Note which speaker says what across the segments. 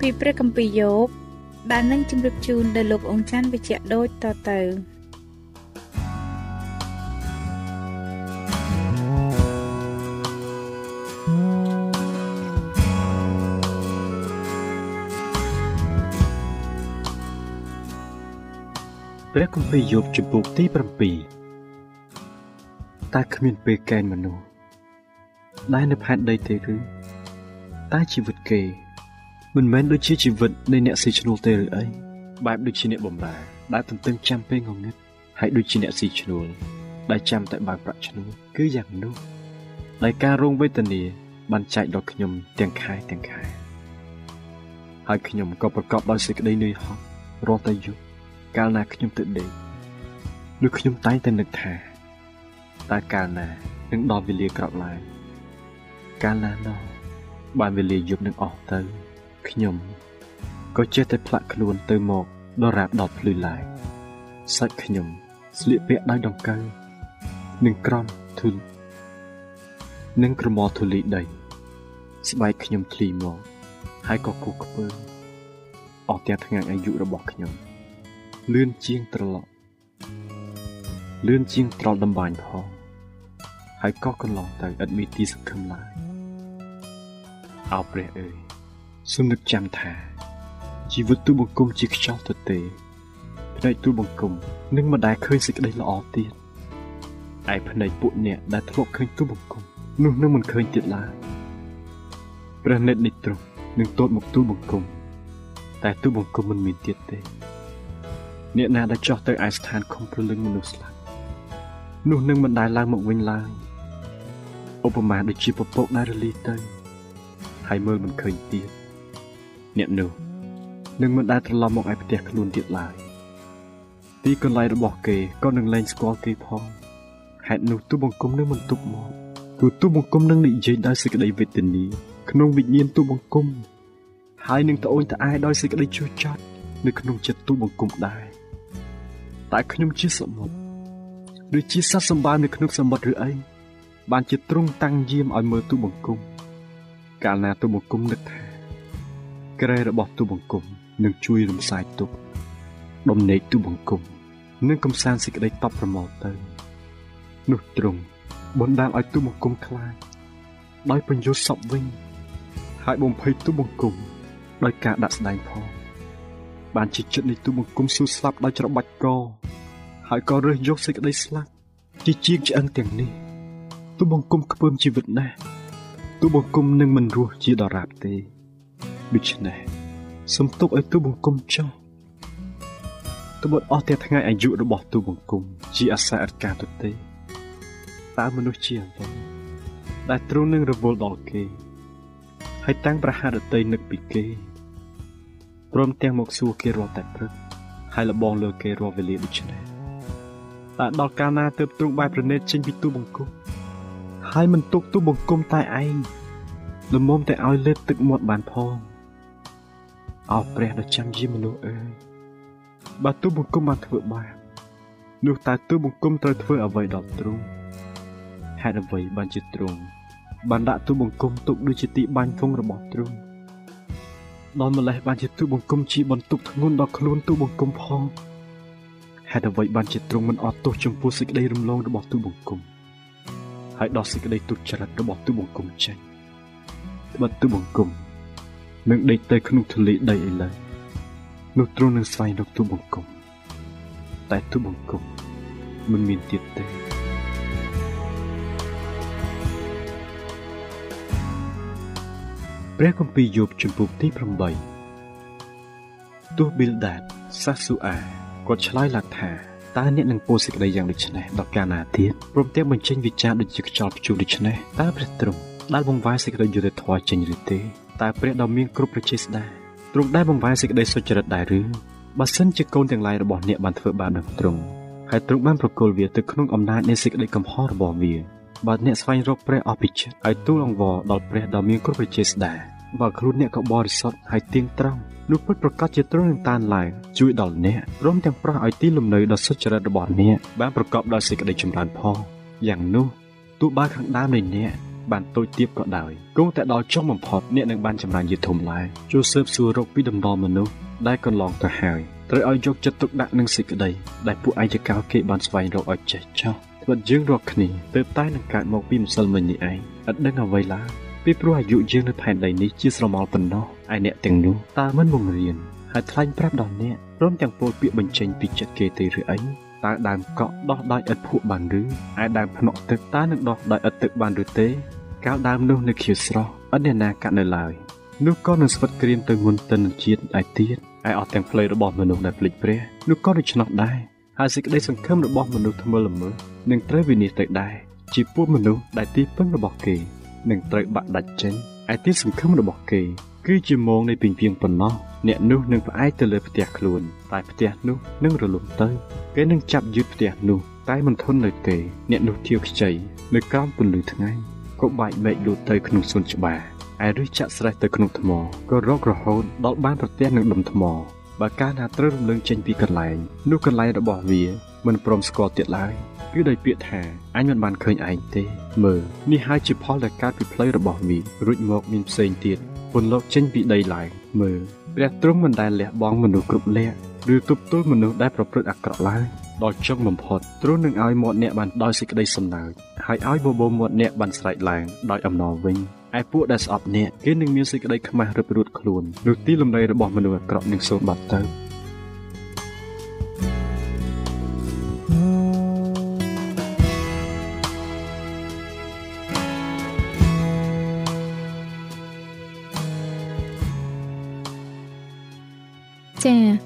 Speaker 1: ពីព្រះគម្ពីរយោបដែលនឹងជម្រាបជូនដល់លោកអង្ចាន់វិជ្ជៈដូចតទៅ
Speaker 2: ព្រះគម្ពីរយោបជំពូកទី7តើគ្មានពេលកែងមនុស្សដែលនៅផែនដីទេឬតែជីវិតគេ មិនមែនដូចជាជីវិតនៃអ្នកស៊ីឈ្នួលទេឬអីបែបដូចជាអ្នកបំរើដែលទន្ទឹងចាំពេលងងឹតហើយដូចជាអ្នកស៊ីឈ្នួលដែលចាំតែបើកប្រាក់ឈ្នួលគឺយ៉ាងនោះដោយការរងវេទនាបានចែកដល់ខ្ញុំទាំងខែទាំងខែហើយខ្ញុំក៏ប្រកបដោយសេចក្តីនឿយហត់រាល់តែយប់កាលណាខ្ញុំទៅដេកនោះខ្ញុំតែងតែនឹកថាតើកាលណានឹងដល់វេលាក្រោកឡើងកាលណានោះបានវេលាយប់នឹងអស់ទៅ ខ្ញុំក៏ចេះតែផ្លាក់ខ្លួនទៅមកដរាបដល់ភ្លឺឡើងសាច់ខ្ញុំស្លៀកពាក់ដោយដង្កូវនិងក្រំធុលនិងក្រមធូលីដី ស្បែកខ្ញុំធ្លីមកហើយក៏គូខ្ពើអស់ទាំងថ្ងៃអាយុរបស់ខ្ញុំលឿនជាងត្រឡប់លឿនជាងត្រល់ដំបាញ់ផងហើយក៏កន្លងទៅឥតមានទីសង្ឃឹមឡើយអោព្រះអើយ សូមនឹកចាំថាជីវិតទូបង្គំជាខ្យល់ទទេភ្នែកទូបង្គំនឹងមិនដែលឃើញសេចក្តីល្អទៀតឯភ្នែកពួកអ្នកដែលធ្លាប់ឃើញទូបង្គំនោះនឹងមិនឃើញទៀតឡើយព្រះនិតនេះទ្រង់នឹងទតមកទូបង្គំតែទូបង្គំមិនមានទៀតទេអ្នកណាដែលចោះទៅឯស្ថានខំព្រលឹងមនុស្សស្លាប់នោះនឹងមិនដែលឡើងមកវិញឡើយឧបមាដូចជាពពកដែលរលាយទៅហើយមើលមិនឃើញទៀត អ្នកនោះនឹងមិនដែលត្រឡប់មកឯផ្ទះខ្លួនទៀតឡើយទីកន្លែងរបស់គេក៏នឹងលែងស្គាល់គេផងហេតុនោះទូបង្គំនឹងមិនទុកមកគឺទូបង្គំនឹងនិយាយដោយសេចក្តីវេទនាក្នុងវិញ្ញាណទូបង្គំហើយនឹងត្អូញត្អែដោយសេចក្តីជឿជាក់នៅក្នុងចិត្តទូបង្គំដែរតែខ្ញុំជាសមុទ្រឬជាសត្វសម្បើមនៅក្នុងសមុទ្រឬអីបានជាទ្រង់តាំងយាមឲ្យមើលទូបង្គំកាលណាទូបង្គំនឹកថា ក្រែរបស់ទូបង្គំនឹងជួយរំសាយទុក្ខដំណេកទូបង្គំនឹងកំសាន្តសេចក្តីតបប្រមល់ទៅនោះទ្រង់បណ្ដាលឲ្យទូបង្គំខ្លាចដោយបញ្ញុសពវិញហើយបំភ័យទូបង្គំដោយការដាក់ស្ដែងផងបានជាចិត្តនៃទូបង្គំស៊ូស្លាប់ដោយច្របាច់កហើយក៏រើសយកសេចក្តីស្លាប់ជាជាងឆ្អឹងទាំងនេះទូបង្គំខ្ពើមជីវិតណាស់ទូបង្គំនឹងមិនរស់ជាដរាបទេ ដូច្នេះសូមទុកឲ្យទូបង្គំចុះត្បិតអស់តែថ្ងៃអាយុរបស់ទូបង្គំ ជាអាសាអត់ការទៅទេតើមនុស្សជាអ្វីដែលទ្រង់នឹងរវល់ដល់គេ ហើយតាំងប្រហារតីនឹកពីគេព្រមទាំងមកសួរគេរាល់តែព្រឹកហើយលបងលើគេរាល់វេលាដូច្នេះតើដល់កាលណាទើបទ្រង់បែបប្រណិតចេញពីទូបង្គំហើយមិនទុកទូបង្គំតែឯងលមុំតែឲ្យលើទឹកមាត់បានផង អោព្រះដ៏ចាំយាមមនុស្សអើយបើទូបង្គំបានធ្វើបាបនោះតើទូបង្គំត្រូវធ្វើអ្វីដល់ទ្រង់ហេតុអ្វីបានជាទ្រង់បានដាក់ទូបង្គំទុកដូចជាទីបាញ់គង់របស់ទ្រង់ដល់ម្លេះបានជាទូបង្គំជាបន្ទុកធ្ងន់ដល់ខ្លួនទូបង្គំផងហេតុអ្វីបានជាទ្រង់មិនអត់ទោសចំពោះសេចក្តីរំលងរបស់ទូបង្គំហើយដោះសេចក្តីទុច្ចរិតរបស់ទូបង្គំចេញបើទូបង្គំ នឹងដេកទៅក្នុងទលេដីឥឡូវនោះទ្រង់នឹងស្វែងរកទូបង្គំតែទូបង្គំមិនមានទៀតទេព្រះគម្ពីរយោបជំពូកទី8ទោះប៊ីលដាតសាស៊ូអាគាត់ឆ្លើយឡើងថាតើអ្នកនឹងពោលសេចក្តីយ៉ាងដូចនេះដល់កាលណាទៀតព្រមទាំងបញ្ចេញវិចារដូចជាខ្យល់ព្យុះដូចនេះតើព្រះទ្រង់ដែលបង្វែរសេចក្តីយុត្តិធម៌ចេញឬទេ តើព្រះដ៏មានគ្រប់ប្រជាស្ដាទ្រង់ដែលបង្វែរសេចក្តីសុចរិតដែរឬបើសិនជាកូនទាំងឡាយរបស់អ្នកបានធ្វើបាបដល់ទ្រង់ហើយទ្រង់បានប្រគល់វាទៅក្នុងអំណាចនៃសេចក្តីកំហុសរបស់វាបើអ្នកស្វែងរកព្រះអភិចិត្តឲ្យទូលអង្វរដល់ព្រះដ៏មានគ្រប់ប្រជាស្ដាបើខ្លួនអ្នកក៏បរិសុទ្ធហើយទៀងត្រង់នោះពិតប្រកបជាទ្រង់នឹងតានឡើងជួយដល់អ្នកព្រមទាំងប្រោះឲ្យទីលំនៅដ៏សុចរិតរបស់អ្នកបានប្រកបដោយសេចក្តីចម្រើនផងយ៉ាងនោះទោះបើខាងដើមនៃអ្នក បានតូចទាបក៏ដោយគង់តែដល់ចុងបំផុតអ្នកនឹងបានចម្រើនជាធំឡើងចូលស៊ើបសួររកពីដំណរមនុស្សដែលកន្លងទៅហើយត្រូវឲ្យយកចិត្តទុកដាក់នឹងសេចក្តីដែលពួកឯកកោគេបានស្វែងរកឲ្យចេះចោះធ្វើយើងរកគ្នាទើបតែនឹងកើតមកពីម្សិលមិញនេះឯងឥតដឹងអ្វីឡើយពីព្រោះអាយុយើងនៅផែនដីនេះជាស្រមោលប៉ុណ្ណោះឯអ្នកទាំងនោះតើមិនបង្រៀនហើយថ្លែងប្រាប់ដល់អ្នកព្រមទាំងពោលពាក្យបញ្ចេញពីចិត្តគេទេឬអីតើដើមកក់ដោះដោយឥតភក់បានឬឯដើមភ្នក់ទឹកតើនឹងដោះដោយឥតទឹកបានឬទេ កាលដើមនោះនៅខៀវស្រស់ឥតអ្នកណាកាត់នៅឡើយនោះក៏នឹងស្វិតក្រៀមទៅមុនទៅនឹងជាតិឯទៀតឯអស់ទាំងផ្លូវរបស់មនុស្សដែលភ្លេចព្រះនោះក៏ដូច្នោះដែរហើយសេចក្តីសង្ឃឹមរបស់មនុស្សថ្មើរល្មើសនឹងត្រូវវិនិច្ឆ័យទៅដែរជាពួកមនុស្សដែលទីពឹងរបស់គេនឹងត្រូវបាក់ដាច់ចេញឯទីសង្ឃឹមរបស់គេ គឺជាមងនៃពីងពីងប៉ុណ្ណោះអ្នកនោះនឹងផ្អែកទៅលើផ្ទះខ្លួន តែផ្ទះនោះនឹងរលំទៅ គេនឹងចាប់យឺតផ្ទះនោះតែមិនធន់នៅទេ អ្នកនោះធៀវខ្ចីនៅក្រោមពន្លឺថ្ងៃ ក៏បែកមែកលូតទៅក្នុងសួនច្បារឯឬចាក់ស្រេះទៅក្នុងថ្មក៏រករហូតដល់បានប្រទះនឹងដុំថ្មបើកាលណាត្រូវរំលងចេញពីកន្លែងនោះកន្លែងរបស់វាមិនព្រមស្គាល់ទៀតឡើយគឺដោយពាក្យថាអញមិនបានឃើញឯងទេ មើលនេះហើយជាផលដែលកើតពីផ្លូវរបស់វារួចមកមានផ្សេងទៀតពន្លកចេញពីដីឡើងមើលព្រះទ្រង់មិនដែលលះបង់មនុស្សគ្រប់លះ ឬទប់ទល់មនុស្សដែលប្រព្រឹត្តអាក្រក់ឡើយដល់ចុងបំផុតទ្រង់នឹងឲ្យមាត់អ្នកបានដោយសេចក្តីសំណើចហើយឲ្យបបោមាត់អ្នកបានស្រែកឡើងដោយអំណរវិញឯពួកដែលស្អប់អ្នកគេនឹងមានសេចក្តីខ្មាស់រឹបរួតខ្លួននោះទីលំនៅរបស់មនុស្សអាក្រក់នឹងសូន្យបាត់ទៅ
Speaker 1: ចា៎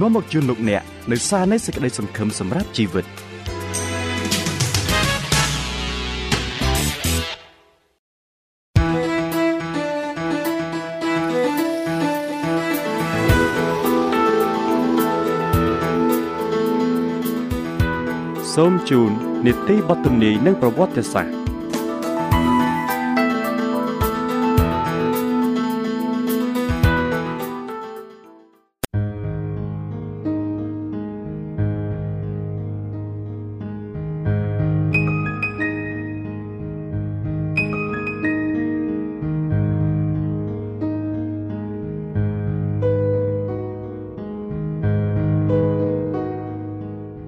Speaker 3: នាំមកជូនលោកអ្នកនៅសារនៃសេចក្តីសង្ឃឹមសម្រាប់ជីវិត។សូមជូននីតិបទទំនាយនិងប្រវត្តិសាស្ត្រ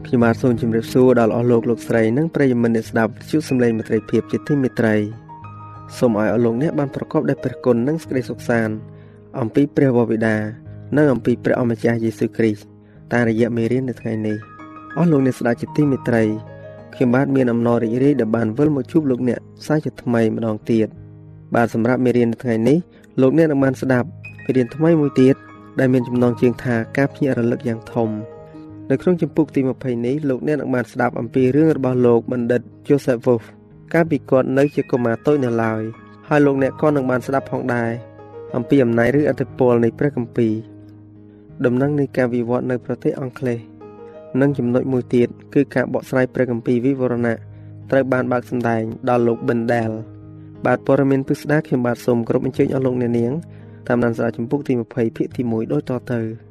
Speaker 4: ខ្ញុំបាទសូមជម្រាបសួរដល់អស់លោកលោកស្រីនិងប្រិយមិត្តអ្នកស្ដាប់វិទ្យុសំឡេងមិត្តភាពជាទីមេត្រីសូមឲ្យអស់លោកអ្នកបានប្រកបដោយព្រះគុណនិងសេចក្តីសុខសាន្តអំពីព្រះវរបិតានិងអំពីព្រះអម្ចាស់យេស៊ូវគ្រីស្ទតាមរយៈមេរៀននៅថ្ងៃនេះអស់លោកអ្នកស្ដាប់ជាទីមេត្រីខ្ញុំបាទមានអំណររីករាយដែលបានវិលមកជួបលោកអ្នកផ្សាយជាថ្មីម្ដងទៀតបាទសម្រាប់មេរៀននៅថ្ងៃនេះលោកអ្នកនឹងបានស្ដាប់មេរៀនថ្មីមួយទៀតដែលមានចំណងជើងថាការភ្ញាក់រលឹកយ៉ាងធំ នៅក្នុងជំពូកទី20នេះលោកអ្នកនឹងបានស្ដាប់អំពីរឿងរបស់លោកបណ្ឌិត Joseph Wolf កាលពីគាត់នៅជាកុមារតូចនៅឡើយហើយលោកអ្នកក៏នឹងបានស្ដាប់ផងដែរអំពីអំណាចឬអធិពលនៃព្រះគម្ពីរដំណឹងនៃការវិវត្តនៅប្រទេសអង់គ្លេសនិងចំណុចមួយទៀតគឺការបកស្រាយព្រះគម្ពីរវិវរណៈត្រូវបានបើកសម្ដែងដល់លោក Bendel បាទព័ត៌មានពិស្ដារខ្ញុំបាទសូមគោរពអញ្ជើញអស់លោកអ្នកនាងតាមដានសារចម្ពោះទី20ភាគទី1ដូចតទៅ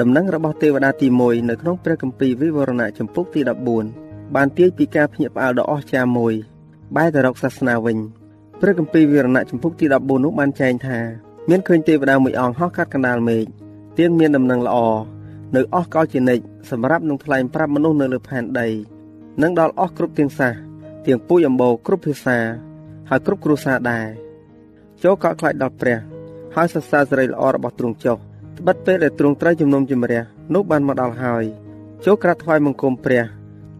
Speaker 4: ដំណឹងរបស់ទេវតាទី1នៅក្នុងព្រះគម្ពីរវិវរណៈចម្ពោះទី14បានទាយពីការភ្ញាក់ផ្អើលដ៏អស្ចារ្យមួយបែរទៅរកសាសនាវិញព្រះគម្ពីរវិវរណៈចម្ពោះទី14នោះបានចែងថាមានឃើញទេវតាមួយអង្គហោះកាត់កណ្ដាលមេឃទៀងមានដំណឹងល្អនៅអស់កលជានិច្ចសម្រាប់នឹងថ្លែងប្រាប់មនុស្សនៅលើផែនដីនិងដល់អស់គ្រប់ទាំងសាសទាំងពូជអម្បូរគ្រប់ភាសាហើយគ្រប់គ្រួសារដែរចូលកក់ខ្លាចដល់ព្រះហើយសរសើរសេរីល្អរបស់ទ្រង់ចុះ ត្បិតពេលដែលទ្រង់ត្រូវជំនុំជម្រះនោះបានមកដល់ហើយចូលក្រាបថ្វាយបង្គំព្រះ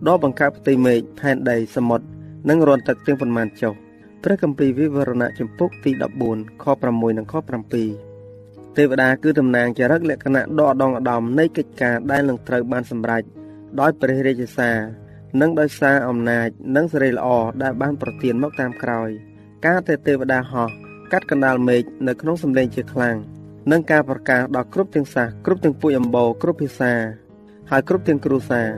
Speaker 4: ដ៏បង្កើតផ្ទៃមេឃផែនដីសមុទ្រនិងរន្ធទឹកទាំងប៉ុន្មានចុះព្រះគម្ពីរវិវរណៈចំពុកទី14ខ6និងខ7ទេវតាគឺតំណាងចរិតលក្ខណៈដ៏ឧត្តមឧត្តមនៃកិច្ចការដែលនឹងត្រូវបានសម្រេចដោយព្រះរាជសារនិងដោយសារអំណាចនិងសេរីល្អដែលបានប្រទានមកតាមក្រោយ ការតែទេវតាហោះកាត់កណ្ដាលមេឃនៅក្នុងសម្លេងជាខ្លាំង និងការប្រកាសដល់គ្រប់ទាំងសាសគ្រប់ទាំងពូជអម្បូរគ្រប់ភាសាហើយគ្រប់ទាំងគ្រួសារ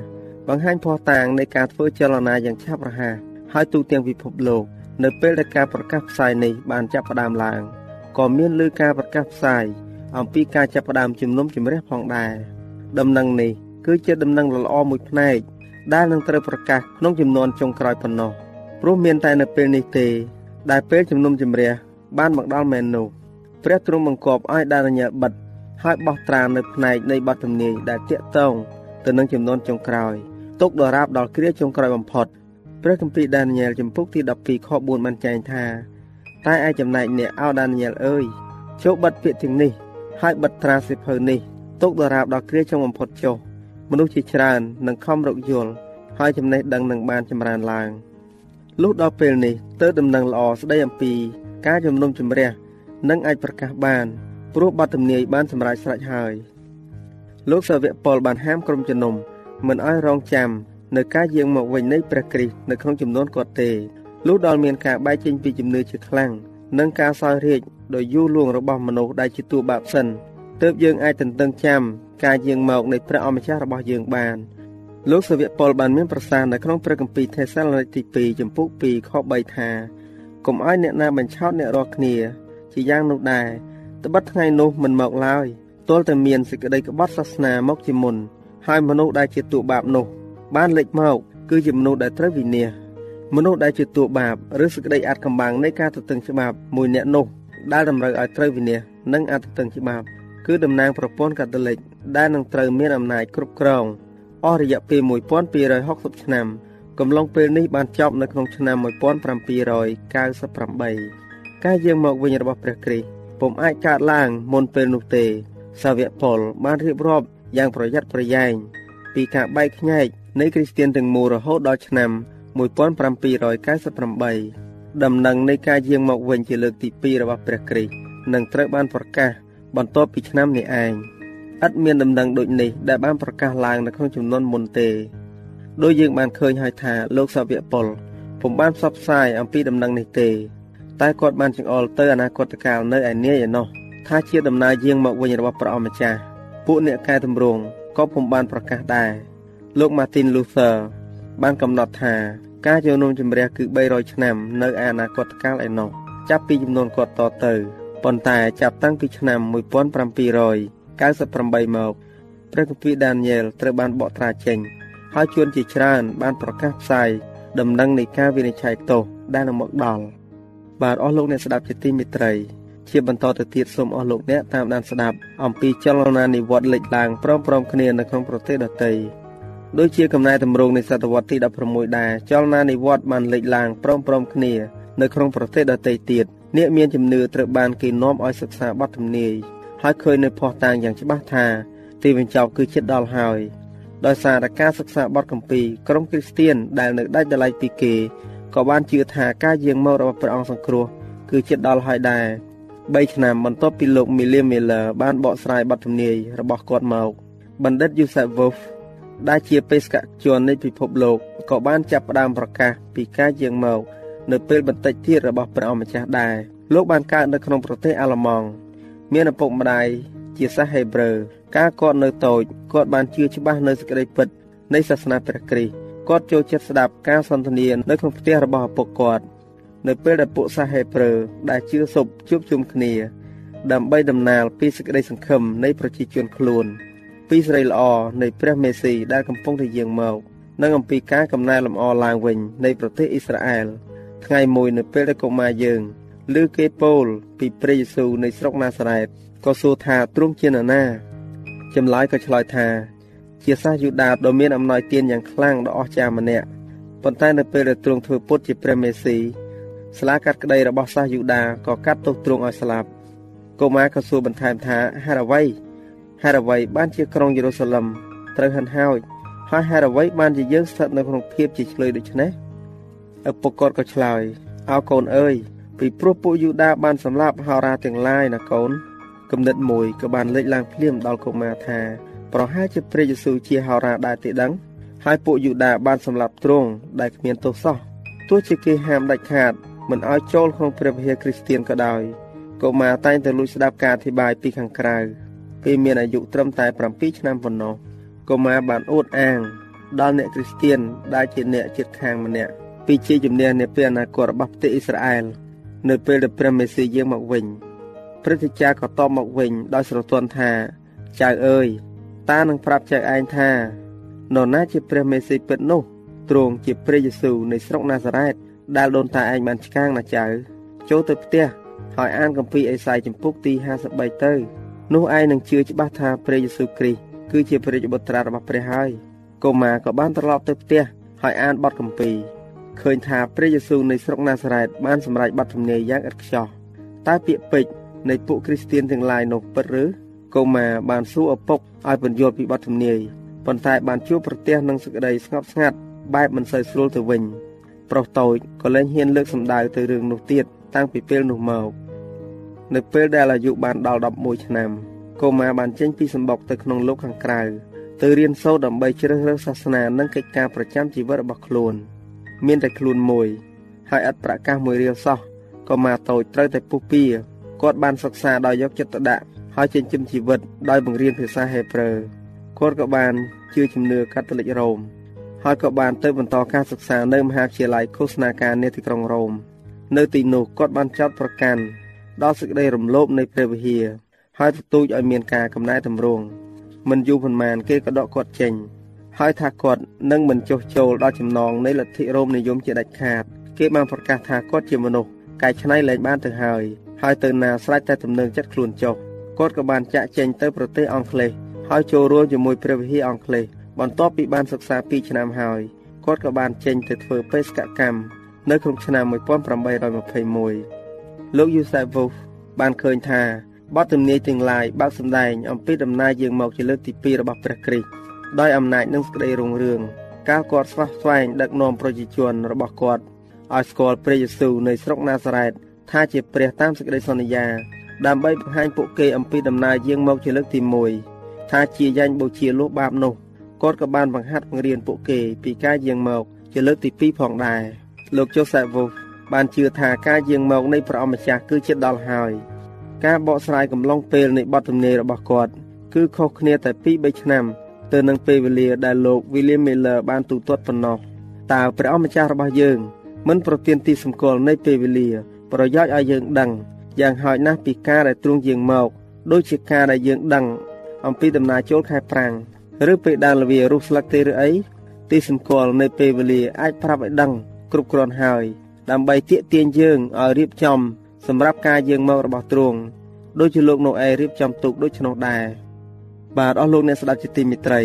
Speaker 4: បង្ហាញភ័ស្តុតាងនៃការធ្វើចលនាយ៉ាងឆាប់រហ័សហើយទូទាំងពិភពលោកនៅពេលដែលការប្រកាសផ្សាយនេះបានចាប់ផ្ដើមឡើងក៏មានលើការប្រកាសផ្សាយអំពីការចាប់ផ្ដើមជំនុំជម្រះផងដែរដំណឹងនេះគឺជាដំណឹងល្អមួយផ្នែកដែលនឹងត្រូវប្រកាសក្នុងចំនួនចុងក្រោយប៉ុណ្ណោះព្រោះមានតែនៅពេលនេះទេ ដែលពេលជំនុំជម្រះបានមកដល់មែននោះ ព្រះទ្រង់បង្គាប់ឲ្យដានីយ៉ែលបិទហើយបោះត្រានៅផ្នែកនៃបទទំនាយដែលតាក់ទងទៅនឹងចំនួនចុងក្រោយទុកដរាបដល់គ្រាចុងក្រោយបំផុតព្រះគម្ពីរដានីយ៉ែលចំពុកទី12ខ4បានចែងថាតែឯចំណែកអ្នកអោដានីយ៉ែលអើយចូលបិទពាក្យទាំងនេះហើយបិទត្រាសិភៅនេះទុកដរាបដល់គ្រាចុងបំផុតចុះមនុស្សជាច្រើននឹងខំរកយល់ហើយចំណេះដឹងនឹងបានចម្រើនឡើងលុះដល់ពេលនេះទើបដំណឹងល្អស្ដីអំពីការជំនុំជម្រះ នឹងអាចប្រកាសបានព្រោះបទទំនាយបានសម្រេចស្រេចហើយលោកសាវកប៉ុលបានហាមក្រុមជំនុំមិនឲ្យរងចាំនៅការយាងមកវិញនៃព្រះគ្រីស្ទនៅក្នុងចំនួនគាត់ទេលុះដល់មានការបែកចេញពីជំនឿជាខ្លាំងនិងការសោយរាជដោយយូរលួងរបស់មនុស្សដែលជាតួបាបសិនទើបយើងអាចទន្ទឹងចាំការយាងមកនៃព្រះអម្ចាស់របស់យើងបានលោកសាវកប៉ុលបានមានប្រសាសន៍នៅក្នុងព្រះគម្ពីរថេសាឡូនីកទី2ចំពុក2ខ3ថាកុំឲ្យអ្នកណាបញ្ឆោតអ្នករាល់គ្នា ជាយ៉ាងនោះដែរត្បិតថ្ងៃនោះមិនមកឡើយទាល់តែមានសេចក្តីក្បត់សាសនាមកជាមុនហើយមនុស្សដែលជាតួបាបនោះ បានលេចមកគឺជាមនុស្សដែលត្រូវវិនាសមនុស្សដែលជាតួបាបឬសេចក្តីអាចកំបាំងនៃការទទឹងច្បាប់មួយអ្នកនោះដែលតម្រូវឲ្យត្រូវវិនាសនិងអត្តទទឹងច្បាប់គឺតំណាងប្រព័ន្ធកាតូលិកដែលនឹងត្រូវមានអំណាចគ្រប់គ្រងអស់រយៈពេល1260ឆ្នាំកំឡុងពេលនេះបានចប់នៅក្នុងឆ្នាំ1798 ការយាងមកវិញរបស់ព្រះគ្រីស្ទពុំអាចកើតឡើងមុនពេលនោះទេ សាវកប៉ុលបានរៀបរាប់យ៉ាងប្រយ័ត្នប្រយែងពីការបែកខ្ញែកនៃគ្រីស្ទានទាំងមូលរហូតដល់ឆ្នាំ1798ដំណឹងនៃការយាងមកវិញជាលើកទី2របស់ព្រះគ្រីស្ទនឹងត្រូវបានប្រកាសបន្ទាប់ពីឆ្នាំនេះឯងឥតមានដំណឹងដូចនេះដែលបានប្រកាសឡើងនៅក្នុងចំនួនមុនទេដោយយើងបានឃើញហើយថាលោកសាវកប៉ុលពុំបានផ្សព្វផ្សាយអំពីដំណឹងនេះទេ តែគាត់បានចង្អុលទៅអនាគតកាលនៅឯនាយឯណោះថាជាដំណើរយាងមកវិញរបស់ព្រះអម្ចាស់ពួកអ្នកកែតម្រង់ក៏ពុំបានប្រកាសដែរលោក Martin Luther បានកំណត់ថាការជំនុំជម្រះគឺ300ឆ្នាំនៅឯអនាគតកាលឯណោះចាប់ពីចំនួនគាត់តទៅប៉ុន្តែចាប់តាំងពីឆ្នាំ1798មកព្រះគម្ពីរដានីយ៉ែលត្រូវបានបកត្រាចេញហើយជួនជាច្រើនបានប្រកាសផ្សាយដំណឹងនៃការវិនិច្ឆ័យទោសដែលនឹងមកដល់ បាទអស់លោកអ្នកស្ដាប់ជាទីមេត្រីជាបន្តទៅទៀតសូមអស់លោកអ្នកតាមដានស្ដាប់អំពីចលនានិវត្តន៍លេចឡើងព្រមព្រំគ្នានៅក្នុងប្រទេសដទៃដូចជាកំណែតម្រង់នៃសតវត្សទី16ដែរចលនានិវត្តន៍បានលេចឡើងព្រមព្រំគ្នានៅក្នុងប្រទេសដទៃទៀតអ្នកមានជំនឿត្រូវបានគេនាំឲ្យសិក្សាបទទំនាយហើយឃើញនៅភ័ស្តុតាងយ៉ាងច្បាស់ថាទីបញ្ចប់គឺជិតដល់ហើយដោយសារតែការសិក្សាបទកម្ពីក្រុមគ្រីស្ទៀនដែលនៅដាច់ដライពីគេ ក៏បានជឿថាការយាងមករបស់ព្រះអង្គសង្គ្រោះគឺជិតដល់ហើយដែរ3ឆ្នាំបន្ទាប់ពីលោក William Miller បានបកស្រាយបទទំនាយរបស់គាត់មកបណ្ឌិត Joseph Wolf ដែលជាបេសកជននៃពិភពលោកក៏បានចាប់ផ្ដើមប្រកាសពីការយាងមកនៅពេលបន្តិចទៀតរបស់ព្រះអម្ចាស់ដែរលោកបានកើតនៅក្នុងប្រទេសអាល្លឺម៉ង់មានឪពុកម្ដាយជាសាសហេប្រឺកាលគាត់នៅតូចគាត់បានជឿច្បាស់នៅសេចក្តីពិតនៃសាសនាព្រះគ្រីស្ទ គាត់ចូលចិត្តស្ដាប់ការសន្ទនានៅក្នុងផ្ទះរបស់ឪពុកគាត់ នៅពេលដែលពួកសាសហេប្រឺដែលជឿសុបជួបជុំគ្នា ដើម្បីដំណើរពីសេចក្តីសង្ឃឹមនៃប្រជាជនខ្លួន ពីសេរីល្អនៃព្រះមេស៊ីដែលកំពុងតែយាងមកនិងអំពីការកំណែលម្អឡើងវិញនៃប្រទេសអ៊ីស្រាអែលថ្ងៃមួយនៅពេលដែលកុមារយើងឮគេពោលពីព្រះយេស៊ូវនៃស្រុកណាសារ៉េតក៏សួរថាទ្រង់ជានរណាចម្លើយក៏ឆ្លើយថា ជាសាសយូដាដ៏មានអំណោយទានយ៉ាងខ្លាំងដ៏អស្ចារ្យម្នាក់ប៉ុន្តែនៅពេលដែលទ្រង់ធ្វើពុតជាព្រះមេស៊ីស្លាកាត់ក្តីរបស់សាសយូដាក៏កាត់ទោសទ្រង់ឲ្យស្លាប់កុមារក៏សួរបន្ថែមថាហេតុអ្វីហេតុអ្វីបានជាក្រុងយេរូសាឡឹមត្រូវហិនហោចហើយហេតុអ្វីបានជាយើងស្ថិតនៅក្នុងភាពជាឆ្លើយដូច្នេះឪពុកគាត់ក៏ឆ្លើយអោកូនអើយពីព្រោះពួកយូដាបានសម្លាប់ហោរាទាំងឡាយណាកូនគំនិតមួយក៏បានលេចឡើងភ្លាមដល់កុមារថា ប្រហែលជាព្រះយេស៊ូវជាហោរាដែរទេដឹង ហើយពួកយូដាបានសម្លាប់ទ្រង់ដែលគ្មានទោសសោះទោះជាគេហាមដាច់ខាតមិនឲ្យចូលក្នុងព្រះវិហារគ្រីស្ទៀនក៏ដោយកុមារតែងតែលួចស្ដាប់ការអធិប្បាយពីខាងក្រៅពេលមានអាយុត្រឹមតែ7ឆ្នាំប៉ុណ្ណោះកុមារបានអួតអាង ដល់អ្នកគ្រីស្ទៀនដែលជាអ្នកជិតខាងម្នាក់ពីជាជំនះនាពេលអនាគតរបស់ប្រទេសអ៊ីស្រាអែលនៅពេលដែលព្រះមេស៊ីយាងមកវិញព្រឹទ្ធាចារ្យក៏តបមកវិញដោយស្រទន់ថាចៅអើយ តានឹងប្រាប់ចៅឯងថានរណាជាព្រះមេស៊ីពិតនោះទ្រង់ជាព្រះយេស៊ូវនៃស្រុកណាសារ៉េតដែលដូនតាឯងបានឆ្កាងណាចៅចូលទៅផ្ទះហើយអានគម្ពីរអេសាយចំពុកទី53ទៅនោះឯងនឹងជឿច្បាស់ថាព្រះយេស៊ូវគ្រីស្ទគឺជាព្រះបុត្រារបស់ព្រះហើយកុមារក៏បានត្រឡប់ទៅផ្ទះហើយអានបទគម្ពីរឃើញថាព្រះយេស៊ូវនៃស្រុកណាសារ៉េតបានសម្រេចបទទំនាយយ៉ាងឥតខ្ចោះតើពាក្យពេចន៍នៃពួកគ្រីស្ទៀនទាំងឡាយនោះពិតឬ កុមារបានសួរឪពុកឲ្យបញ្យល់ពីបទទំនាយប៉ុន្តែបានជួបប្រទះនឹងសេចក្តីស្ងប់ស្ងាត់បែបមិនសូវស្រួលទៅវិញប្រុសតូចក៏លែងហ៊ានលើកសម្ដៅទៅរឿងនោះទៀតតាំងពីពេលនោះមកនៅពេលដែលអាយុបានដល់11ឆ្នាំកុមារបានចេញពីសម្បុកទៅក្នុងលោកខាងក្រៅទៅរៀនសូត្រដើម្បីជ្រើសរើសសាសនានិងកិច្ចការប្រចាំជីវិតរបស់ខ្លួន មានតែខ្លួនមួយហើយឥតប្រកាសមួយរៀលសោះកុមារតូចត្រូវតែពុះពៀគាត់បានសិក្សាដោយយកចិត្តទុកដាក់ ហើយចិញ្ចឹមជីវិតដោយបង្រៀនភាសាហេប្រឺគាត់ក៏បានជឿជំនឿកាតូលិករ៉ូមហើយក៏បានទៅបន្តការសិក្សានៅមហាវិទ្យាល័យឃោសនាការនៅទីក្រុងរ៉ូមនៅទីនោះគាត់បានចោទប្រកាន់ដល់សេចក្តីរំលោភនៃព្រះវិហារហើយទទូចឲ្យមានការកំណែតម្រង់មិនយូរប៉ុន្មានគេក៏ដកគាត់ចេញហើយថាគាត់នឹងមិនចុះចូលដល់ចំណងនៃលទ្ធិរ៉ូមនិយមជាដាច់ខាត គេបានប្រកាសថាគាត់ជាមនុស្សកែច្នៃលែងបានទៅហើយហើយទៅណាស្រេចតែទំនឹងចិត្តខ្លួនចុះ គាត់ក៏បានចាក់ចេញទៅប្រទេសអង់គ្លេសហើយចូលរួមជាមួយព្រះវិហារអង់គ្លេសបន្ទាប់ពីបានសិក្សា2ឆ្នាំហើយគាត់ក៏បានចេញទៅធ្វើបេសកកម្មនៅក្នុងឆ្នាំ1821លោកយូសាវូហ្វបានឃើញថាបទទំនាយទាំងឡាយបើកសម្ដែងអំពីដំណើរយាងមកជាលើកទី2របស់ព្រះគ្រីស្ទដោយអំណាចនិងសេចក្តីរុងរឿងកាលគាត់ស្វះស្វែងដឹកនាំប្រជាជនរបស់គាត់ឲ្យស្គាល់ព្រះយេស៊ូវនៅស្រុកណាសារ៉េតថាជាព្រះតាមសេចក្តីសន្យា ដើម្បីបង្ហាញពួកគេអំពីដំណើរយាងមកជាលើកទី1ថាជាយ៉ាញ់បូជាលុះបាបនោះគាត់ក៏បានបង្ហាត់បង្រៀនពួកគេពីការយាងមកជាលើកទី2ផងដែរលោកជូសេវូបានជឿថាការយាងមកនៃព្រះអម្ចាស់គឺជាដល់ហើយការបកស្រាយកំឡុងពេលនៃបទទំនាយរបស់គាត់គឺខុសគ្នាតែ2 3ឆ្នាំទៅនឹងពេលវេលាដែលលោក William Miller បានទូទាត់ប៉ុណ្ណោះតើព្រះអម្ចាស់របស់យើងមិនប្រទានទីសម្គាល់នៃពេលវេលា ប្រយោជន៍ឲ្យយើងដឹង យ៉ាងហោចណាស់ពីការដែលទ្រង់យាងមកដូចជាការដែលយើងដឹង អំពីដំណើរចូលខែប្រាំងឬពេលដើរលវារុះស្លឹកទេឬអីទីសម្គាល់នៅពេលវេលាអាចប្រាប់ឲ្យដឹងគ្រប់គ្រាន់ហើយ ដើម្បីទាក់ទាញយើងឲ្យរៀបចំ សម្រាប់ការយាងមករបស់ទ្រង់ដូចជាលោកណូអែរៀបចំទូកដូចនោះដែរបាទអស់លោកអ្នកស្ដាប់ជាទីមេត្រី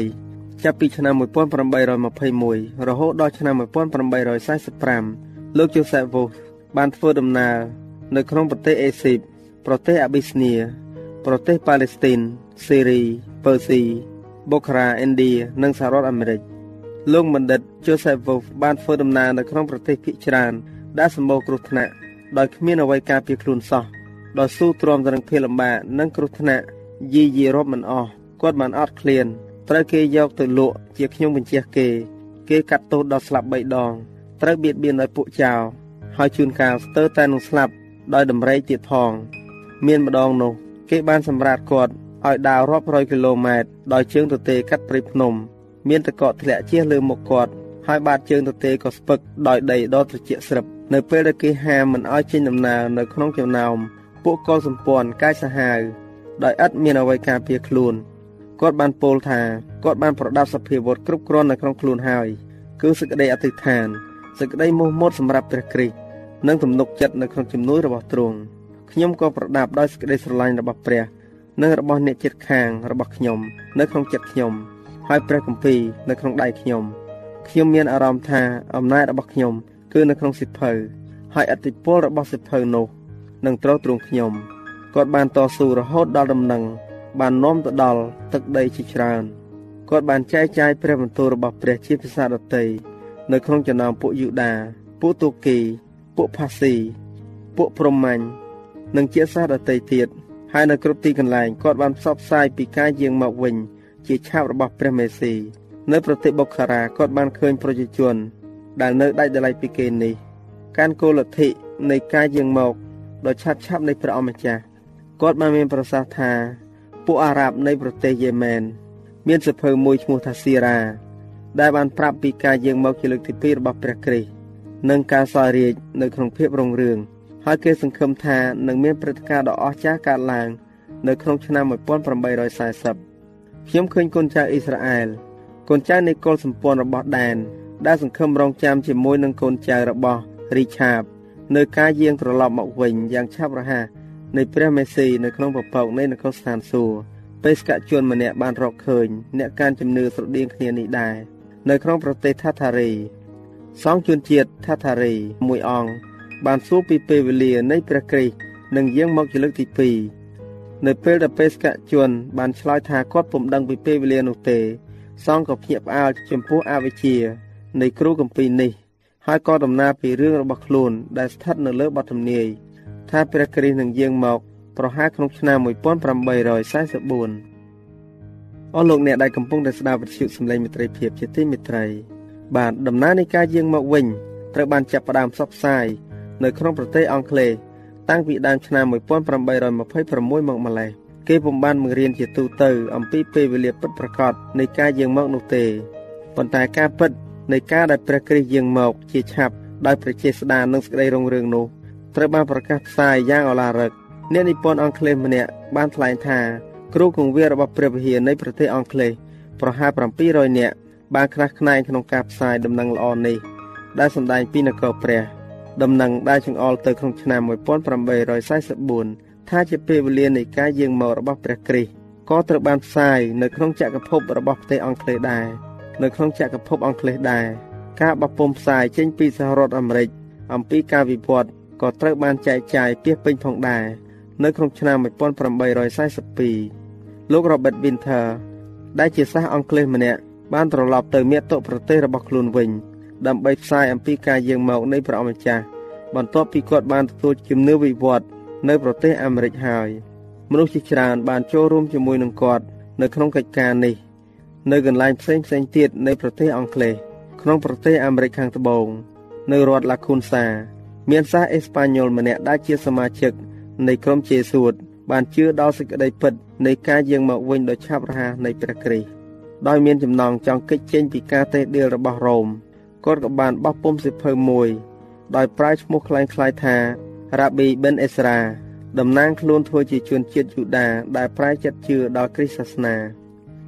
Speaker 4: ចាប់ពីឆ្នាំ1821រហូតដល់ឆ្នាំ1845លោកជូសេវូសបានធ្វើដំណើរ នៅក្នុងប្រទេសអេស៊ីបប្រទេសអាប៊ីស្នីប្រទេសប៉ាឡេស្ទីនសេរីពើស៊ីបូខារ៉ាឥណ្ឌានិងសហរដ្ឋអាមេរិកលោកបណ្ឌិត Joseph Wolf បានធ្វើដំណើរនៅក្នុងប្រទេសភាគច្រើនដែលសម្បូរគ្រោះថ្នាក់ដោយគ្មានអ្វីការពារខ្លួនសោះដោយស៊ូទ្រាំទៅនឹងភាពលំបាកនិងគ្រោះថ្នាក់យីយីរាប់មិនអស់គាត់បានអត់ឃ្លានត្រូវគេយកទៅលក់ជាខ្ញុំបញ្ជាគេ គេកាត់ទោសដល់ស្លាប់3ដងត្រូវបៀតបៀនដោយពួកចៅហើយជួនកាលស្ទើរតែនឹងស្លាប់ ដោយដំរីទៀតផង មានម្ដងនោះ គេបានសម្រាតគាត់ឲ្យដើររាប់រយគីឡូម៉ែត្រដោយជើងទទេកាត់ព្រៃភ្នំ មានតកកធ្លាក់ជះលើមុខគាត់ហើយបាតជើងទទេក៏ស្ពឹកដោយដីដ៏ត្រជាក់ស្រឹបនៅពេលដែលគេហាមមិនឲ្យចេញដំណើរនៅក្នុងចំណោមពួកកុលសម្ព័ន្ធកាយសាហាវដោយឥតមានអ្វីការពារខ្លួនគាត់បានពោលថាគាត់បានប្រដាប់សភាវុធគ្រប់គ្រាន់នៅក្នុងខ្លួនហើយគឺសេចក្តីអធិដ្ឋានសេចក្តីមោះមុតសម្រាប់ព្រះគ្រីស្ទ និងទំនុកចិត្តនៅក្នុងជំនួយរបស់ទ្រង់ខ្ញុំក៏ប្រដាប់ដោយសេចក្តីស្រឡាញ់របស់ព្រះ និងរបស់អ្នកចិត្តខាងរបស់ខ្ញុំ នៅក្នុងចិត្តខ្ញុំហើយព្រះគម្ពីរនៅក្នុងដៃខ្ញុំខ្ញុំមានអារម្មណ៍ថាអំណាចរបស់ខ្ញុំ គឺនៅក្នុងសិភៅហើយអតិពលរបស់សិភៅនោះនឹងត្រូវទ្រង់ខ្ញុំគាត់បានតស៊ូរហូតដល់ដំណឹងបាននាំទៅដល់ទឹកដីជាច្រើនគាត់បានចែកចាយព្រះបន្ទូលរបស់ព្រះជាភាសាដទៃនៅក្នុងចំណោមពួកយូដាពួកទូគី ពួកផាស៊ីពួកព្រហ្មាញ់និងជាសាសដទៃទៀតហើយនៅគ្រប់ទីកន្លែងគាត់បានផ្សព្វផ្សាយពីការយាងមកវិញ ជាឆាប់របស់ព្រះមេស៊ីនៅប្រទេសបុខារ៉ាគាត់បានឃើញប្រជាជន ដែលនៅដាច់ដライពីគេនេះការគោលលទ្ធិនៃការយាងមកដ៏ឆាប់ឆាប់នៃព្រះអម្ចាស់គាត់បានមានប្រសាសន៍ថា ពួកអារ៉ាប់នៃប្រទេសយេម៉ែនមានសភៅមួយឈ្មោះថាស៊ីរ៉ាដែលបានប្រាប់ពីការយាងមកជាលើកទី2របស់ព្រះគ្រីស្ទ និងការសោយរាជ្យនៅក្នុងភាពរុងរឿងហើយគេសង្ឃឹមថានឹងមានព្រឹត្តិការណ៍ដ៏អស្ចារ្យកើតឡើង នៅក្នុងឆ្នាំ1840ខ្ញុំឃើញកូនចៅអ៊ីស្រាអែលកូនចៅនៃកុលសម្ព័ន្ធរបស់ដែនដែលសង្ឃឹមរងចាំជាមួយនឹងកូនចៅរបស់រីឆាបនៅការយាងត្រឡប់មកវិញយ៉ាងឆាប់រហ័សនៃព្រះមេស៊ីនៅក្នុងពពកនៃនគរស្ថានសួគ៌បេសកជនម្នាក់បានរកឃើញអ្នកការជំនឿស្រដៀងគ្នានេះដែរនៅក្នុងប្រទេសថាថារី សងជួនជាតិថាថារីមួយអង្គបានសួរពីពេលវេលានៃព្រះគ្រីស្ទនឹងយាងមកជាលើកទី2នៅពេលដែលបេសកជន បានឆ្លើយថាគាត់ពុំដឹងពីពេលវេលានោះទេ សងក៏ភ្ញាក់ផ្អើលចំពោះអវិជ្ជានៃគ្រូគម្ពីរនេះហើយក៏ដំណើរពីរឿងរបស់ខ្លួនដែលស្ថិតនៅលើបទទំនាយថាព្រះគ្រីស្ទនឹងយាងមកប្រហែលក្នុងឆ្នាំ1844អស់លោកអ្នកដែលកំពុងតែស្ដាប់វិទ្យុសំឡេងមិត្តភាពជាទីមេត្រី បាទដំណើរនៃការយាងមកវិញត្រូវបានចាប់ផ្ដើមផ្សព្វផ្សាយនៅក្នុងប្រទេសអង់គ្លេសតាំងពីដើមឆ្នាំ1826មកម្លេះគេពុំបានបង្រៀនជាទូទៅអំពីពេលវេលាពិតប្រាកដនៃការយាងមកនោះទេប៉ុន្តែការពិតនៃការដែលព្រះគ្រីស្ទយាងមកជាឆាប់ដោយប្រជាស្ដារនិងសេចក្តីរុងរឿងនោះត្រូវបានប្រកាសផ្សាយយ៉ាងឱឡារិកអ្នកនិពន្ធអង់គ្លេសម្នាក់បានថ្លែងថាគ្រូគង្វាលរបស់ព្រះវិហារនៃប្រទេសអង់គ្លេសប្រហែល700នាក់ បានខ្នះខ្នែងក្នុងការផ្សាយដំណឹងល្អនេះដែលសម្ដែងពីនគរព្រះដំណឹងដែលចង្អុលទៅក្នុងឆ្នាំ1844ថាជាពេលវេលានៃការយាងមករបស់ព្រះគ្រីស្ទក៏ត្រូវបានផ្សាយនៅក្នុងចក្រភពរបស់ប្រទេសអង់គ្លេសដែរនៅក្នុងចក្រភពអង់គ្លេសដែរការបោះពុម្ពផ្សាយចេញពីសហរដ្ឋអាមេរិកអំពីការវិវត្តក៏ត្រូវបានចែកចាយពាសពេញផងដែរនៅក្នុងឆ្នាំ1842លោក Robert Winter ដែលជាសិស្សអង់គ្លេសម្នាក់ បានត្រឡប់ទៅមាតុប្រទេសរបស់ខ្លួនវិញ ដើម្បីផ្សាយអំពីការយាងមកនៃព្រះអម្ចាស់បន្ទាប់ពីគាត់បានទទួលជំនឿវិវត្តនៅប្រទេសអាមេរិកហើយមនុស្សជាច្រើនបានចូលរួមជាមួយនឹងគាត់នៅក្នុងកិច្ចការនេះនៅកន្លែងផ្សេងផ្សេងទៀតនៃប្រទេសអង់គ្លេសក្នុងប្រទេសអាមេរិកខាងត្បូងនៅរដ្ឋឡាខូនសា មានសាសអេស្ប៉ាញ៉ុលម្នាក់ដែលជាសមាជិកនៃក្រុមជេស៊ូតបានជឿដល់សេចក្តីពិតនៃការយាងមកវិញដ៏ឆាប់រហ័សនៃព្រះគ្រីស្ទ ដោយមានចំណងចង់គេចចេញពីការតេះដៀលរបស់រ៉ូមគាត់ក៏បានបោះពុម្ពសិភៅមួយដោយប្រើឈ្មោះคล้ายៗថារ៉ាប៊ីប៊ិនអេស្រាតំណាងខ្លួនធ្វើជាជនជាតិយូដាដែលប្រែចិត្តជឿដល់គ្រិស្តសាសនា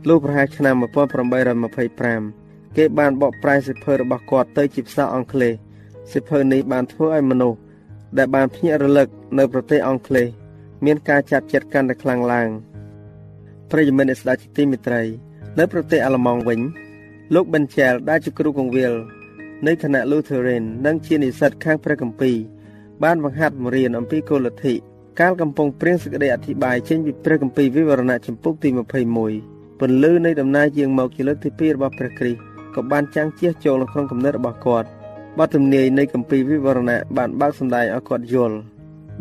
Speaker 4: លុះប្រហែលឆ្នាំ1825គេបានបកប្រែសិភៅរបស់គាត់ទៅជាភាសាអង់គ្លេសសិភៅនេះបានធ្វើឲ្យមនុស្សដែលបានភ្ញាក់រលឹកនៅប្រទេសអង់គ្លេសមានការចាប់ចិត្តកាន់តែខ្លាំងឡើងប្រិយមិត្តអ្នកស្ដាប់ជាទីមេត្រី នៅប្រទេសអាល្លឺម៉ង់វិញលោកប៊ិនជែលដែលជាគ្រូកងវិលនៃគណៈ Lutheran និងជានិស្សិតខាងព្រះគម្ពីរបានបង្ហាត់បង្រៀនអំពីគោលលទ្ធិកាលកំពុងព្រៀងសេចក្តីអធិប្បាយចេញពីព្រះគម្ពីរវិវរណៈចំពុកទី21ពន្លឺនៃដំណើរយាងមកជាលើកទី2របស់ព្រះគ្រីស្ទក៏បានចាំងជះចូលនៅក្នុងគំនិតរបស់គាត់បទទំនាយនៃគម្ពីរវិវរណៈបានបើកសម្ដែងឲ្យគាត់យល់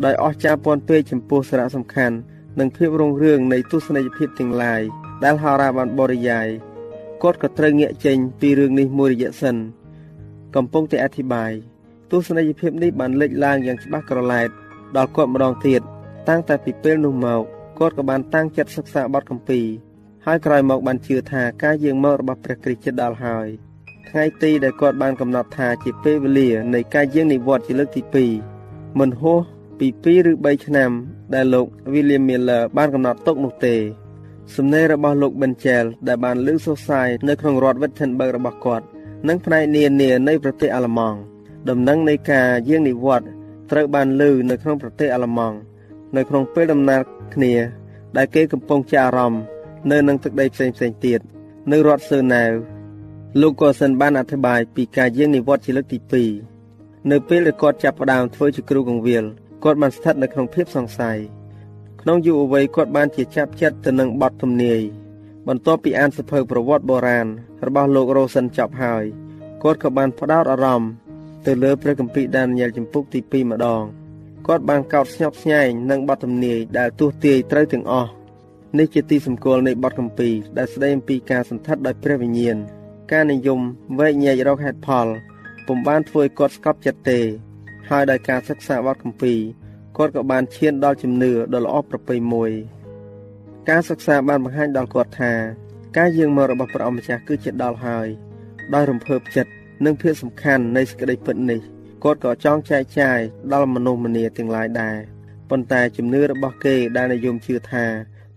Speaker 4: ដោយអស្ចារ្យពាន់ពេកចំពោះសារៈសំខាន់និងភាពរុងរឿងនៃទស្សនីយភាពទាំងឡាយ ដែលហោរាបានបរិយាយគាត់ក៏ត្រូវងាកចេញពីរឿងនេះមួយរយៈសិន កំពុងតែអធិប្បាយទស្សនីយភាពនេះបានលេចឡើងយ៉ាងច្បាស់ក្រឡែតដល់គាត់ម្ដងទៀតតាំងតែពីពេលនោះមកគាត់ក៏បានតាំងចិត្តសិក្សាបទគម្ពីរហើយក្រោយមកបានជឿថាការយាងមករបស់ព្រះគ្រីស្ទជិតដល់ហើយថ្ងៃទីដែលគាត់បានកំណត់ថាជាពេលវេលានៃការយាងនិវត្តន៍ជាលើកទី2មិនហួសពី2ឬ3ឆ្នាំដែលលោក William Miller បានកំណត់ទុកនោះទេ សំណេររបស់លោក Benchel ដែលបានលើកសរសើរនៅក្នុងរដ្ឋ Wittenberg របស់គាត់និងផ្នែកនានានៃប្រទេសអាល្លឺម៉ង់ដំណឹងនៃការយាងនិវត្តន៍ត្រូវបានលើនៅក្នុងប្រទេសអាល្លឺម៉ង់នៅក្នុងពេលដំណើរគ្នា ដែលគេកំពុងជាអារម្មណ៍នៅនឹងទឹកដីផ្សេងផ្សេងទៀតនៅរដ្ឋសឺណាវលោកក៏សិនបានអធិប្បាយពីការយាងនិវត្តន៍ជាលើកទី2នៅពេលដែលគាត់ចាប់ផ្ដើមធ្វើជាគ្រូកងវិលគាត់បានស្ថិតនៅក្នុងភាពសង្ស័យ ក្នុងយុវវ័យគាត់បានជាចាប់ចិត្តទៅនឹងបទទំនាយបន្ទាប់ពីអានសភៅប្រវត្តិបុរាណរបស់លោករ៉ូសិនចប់ហើយគាត់ក៏បានផ្ដោតអារម្មណ៍ទៅលើព្រះគម្ពីរដានីយ៉ែលចំពុកទី2ម្ដងគាត់បានកោតស្ញប់ស្ញែងនឹងបទទំនាយដែលទស្សទាយត្រូវទាំងអស់នេះជាទីសម្គាល់នៃបទគម្ពីរដែលស្ដីអំពីការសន្ធិដ្ឋដោយព្រះវិញ្ញាណការនិយមវែកញែករកហេតុផលពុំបានធ្វើឲ្យគាត់ស្កប់ចិត្តទេ ហើយដោយការសិក្សាបទគម្ពីរ គាត់ក៏បានឈានដល់ជំនឿដ៏ល្អប្រពៃមួយ ការសិក្សាបានបង្ហាញដល់គាត់ថា ការយាងមករបស់ព្រះអម្ចាស់គឺជាដល់ហើយដោយរំភើបចិត្តនិងភាពសំខាន់នៃសេចក្តីពិតនេះគាត់ក៏ចង់ចែកចាយដល់មនុស្សម្នាទាំងឡាយដែរប៉ុន្តែជំនឿរបស់គេដែលនិយមជឿថា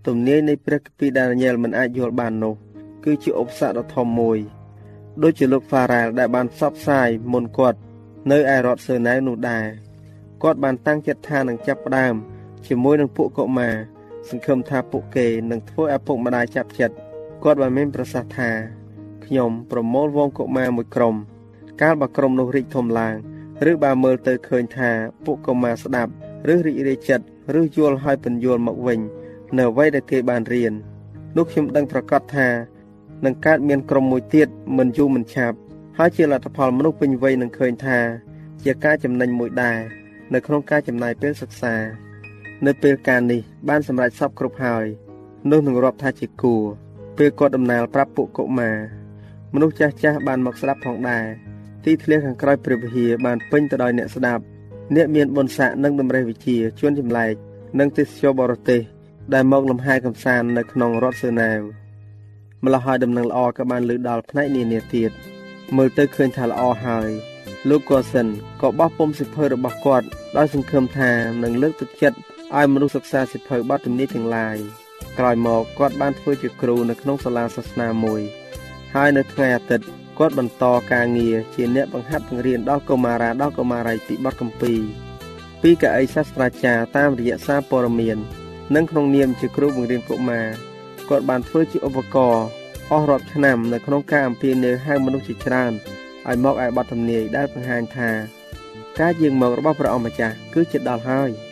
Speaker 4: ទំនាយនៃព្រះគម្ពីរដានីយ៉ែលមិនអាចយល់បាននោះគឺជាឧបសគ្គដ៏ធំមួយដូចជាលោកហ្វារ៉ាល់ដែលបានផ្សព្វផ្សាយមុនគាត់នៅឯរដ្ឋសឺណែវនោះដែរ គាត់បានតាំងចិត្តថានឹងចាប់ផ្ដើមជាមួយនឹងពួកកុមារសង្ឃឹមថាពួកគេនឹងធ្វើឲ្យពុកម្ដាយចាប់ចិត្តគាត់បានមានប្រសាសន៍ថាខ្ញុំប្រមូលវងកុមារមួយក្រុម កាលបើក្រុមនោះរីកធំឡើងឬបើមើលទៅឃើញថាពួកកុមារស្ដាប់ឬរីករាយចិត្តឬយល់ឲ្យពន្យល់មកវិញ នៅអ្វីដែលគេបានរៀននោះខ្ញុំដឹងប្រកាសថានឹងកើតមានក្រុមមួយទៀតមិនយូរមិនឆាប់ហើយជាលទ្ធផលមនុស្សពេញវ័យនឹងឃើញថា ជាការចំណេញមួយដែរ នៅក្នុងការចំណាយពេលសិក្សា នៅពេលការនេះបានសម្រេចសពគ្រប់ហើយនោះនឹងរាប់ថាជាគួរពេលគាត់ដំណើរប្រាប់ពួកកុមារមនុស្សចាស់ចាស់បានមកស្ដាប់ផងដែរទីធ្លាខាងក្រោយព្រះវិហារបានពេញទៅដោយអ្នកស្ដាប់អ្នកមានបុណ្យស័ក្តិនិងតម្រេះវិជាជួនចម្លែកនិងទេសចរបរទេសដែលមកលំហែកំសាន្តនៅក្នុងរដ្ឋសឺណាវម្ល៉េះហើយដំណឹងល្អក៏បានលើដល់ផ្នែកនានាទៀតមើលទៅឃើញថាល្អហើយ លោកកូសិនក៏បោះពុំសិភៅរបស់គាត់ដោយសង្ឃឹមថានឹងលើកទឹកចិត្តឲ្យមនុស្សសិក្សាសិភៅបទទំនាយទាំងឡាយក្រោយមកគាត់បានធ្វើជាគ្រូនៅក្នុងសាលាសាសនាមួយ ហើយនៅថ្ងៃអាទិត្យគាត់បន្តការងារជាអ្នកបង្ហាត់បង្រៀនដល់កុមារាដល់កុមារីពីបទកម្ពីពីកៅអីសាស្ត្រាចារ្យតាមរយៈសារព័ត៌មាននិងក្នុងនាមជាគ្រូបង្រៀនកុមារគាត់បានធ្វើជាឧបករណ៍អស់រាប់ឆ្នាំនៅក្នុងការអំពាវនាវហៅមនុស្សជាច្រើន ឲ្យមកឯបទទំនាយដែលបង្ហាញថា ការយាងមករបស់ព្រះអង្គម្ចាស់គឺជាដល់ហើយ។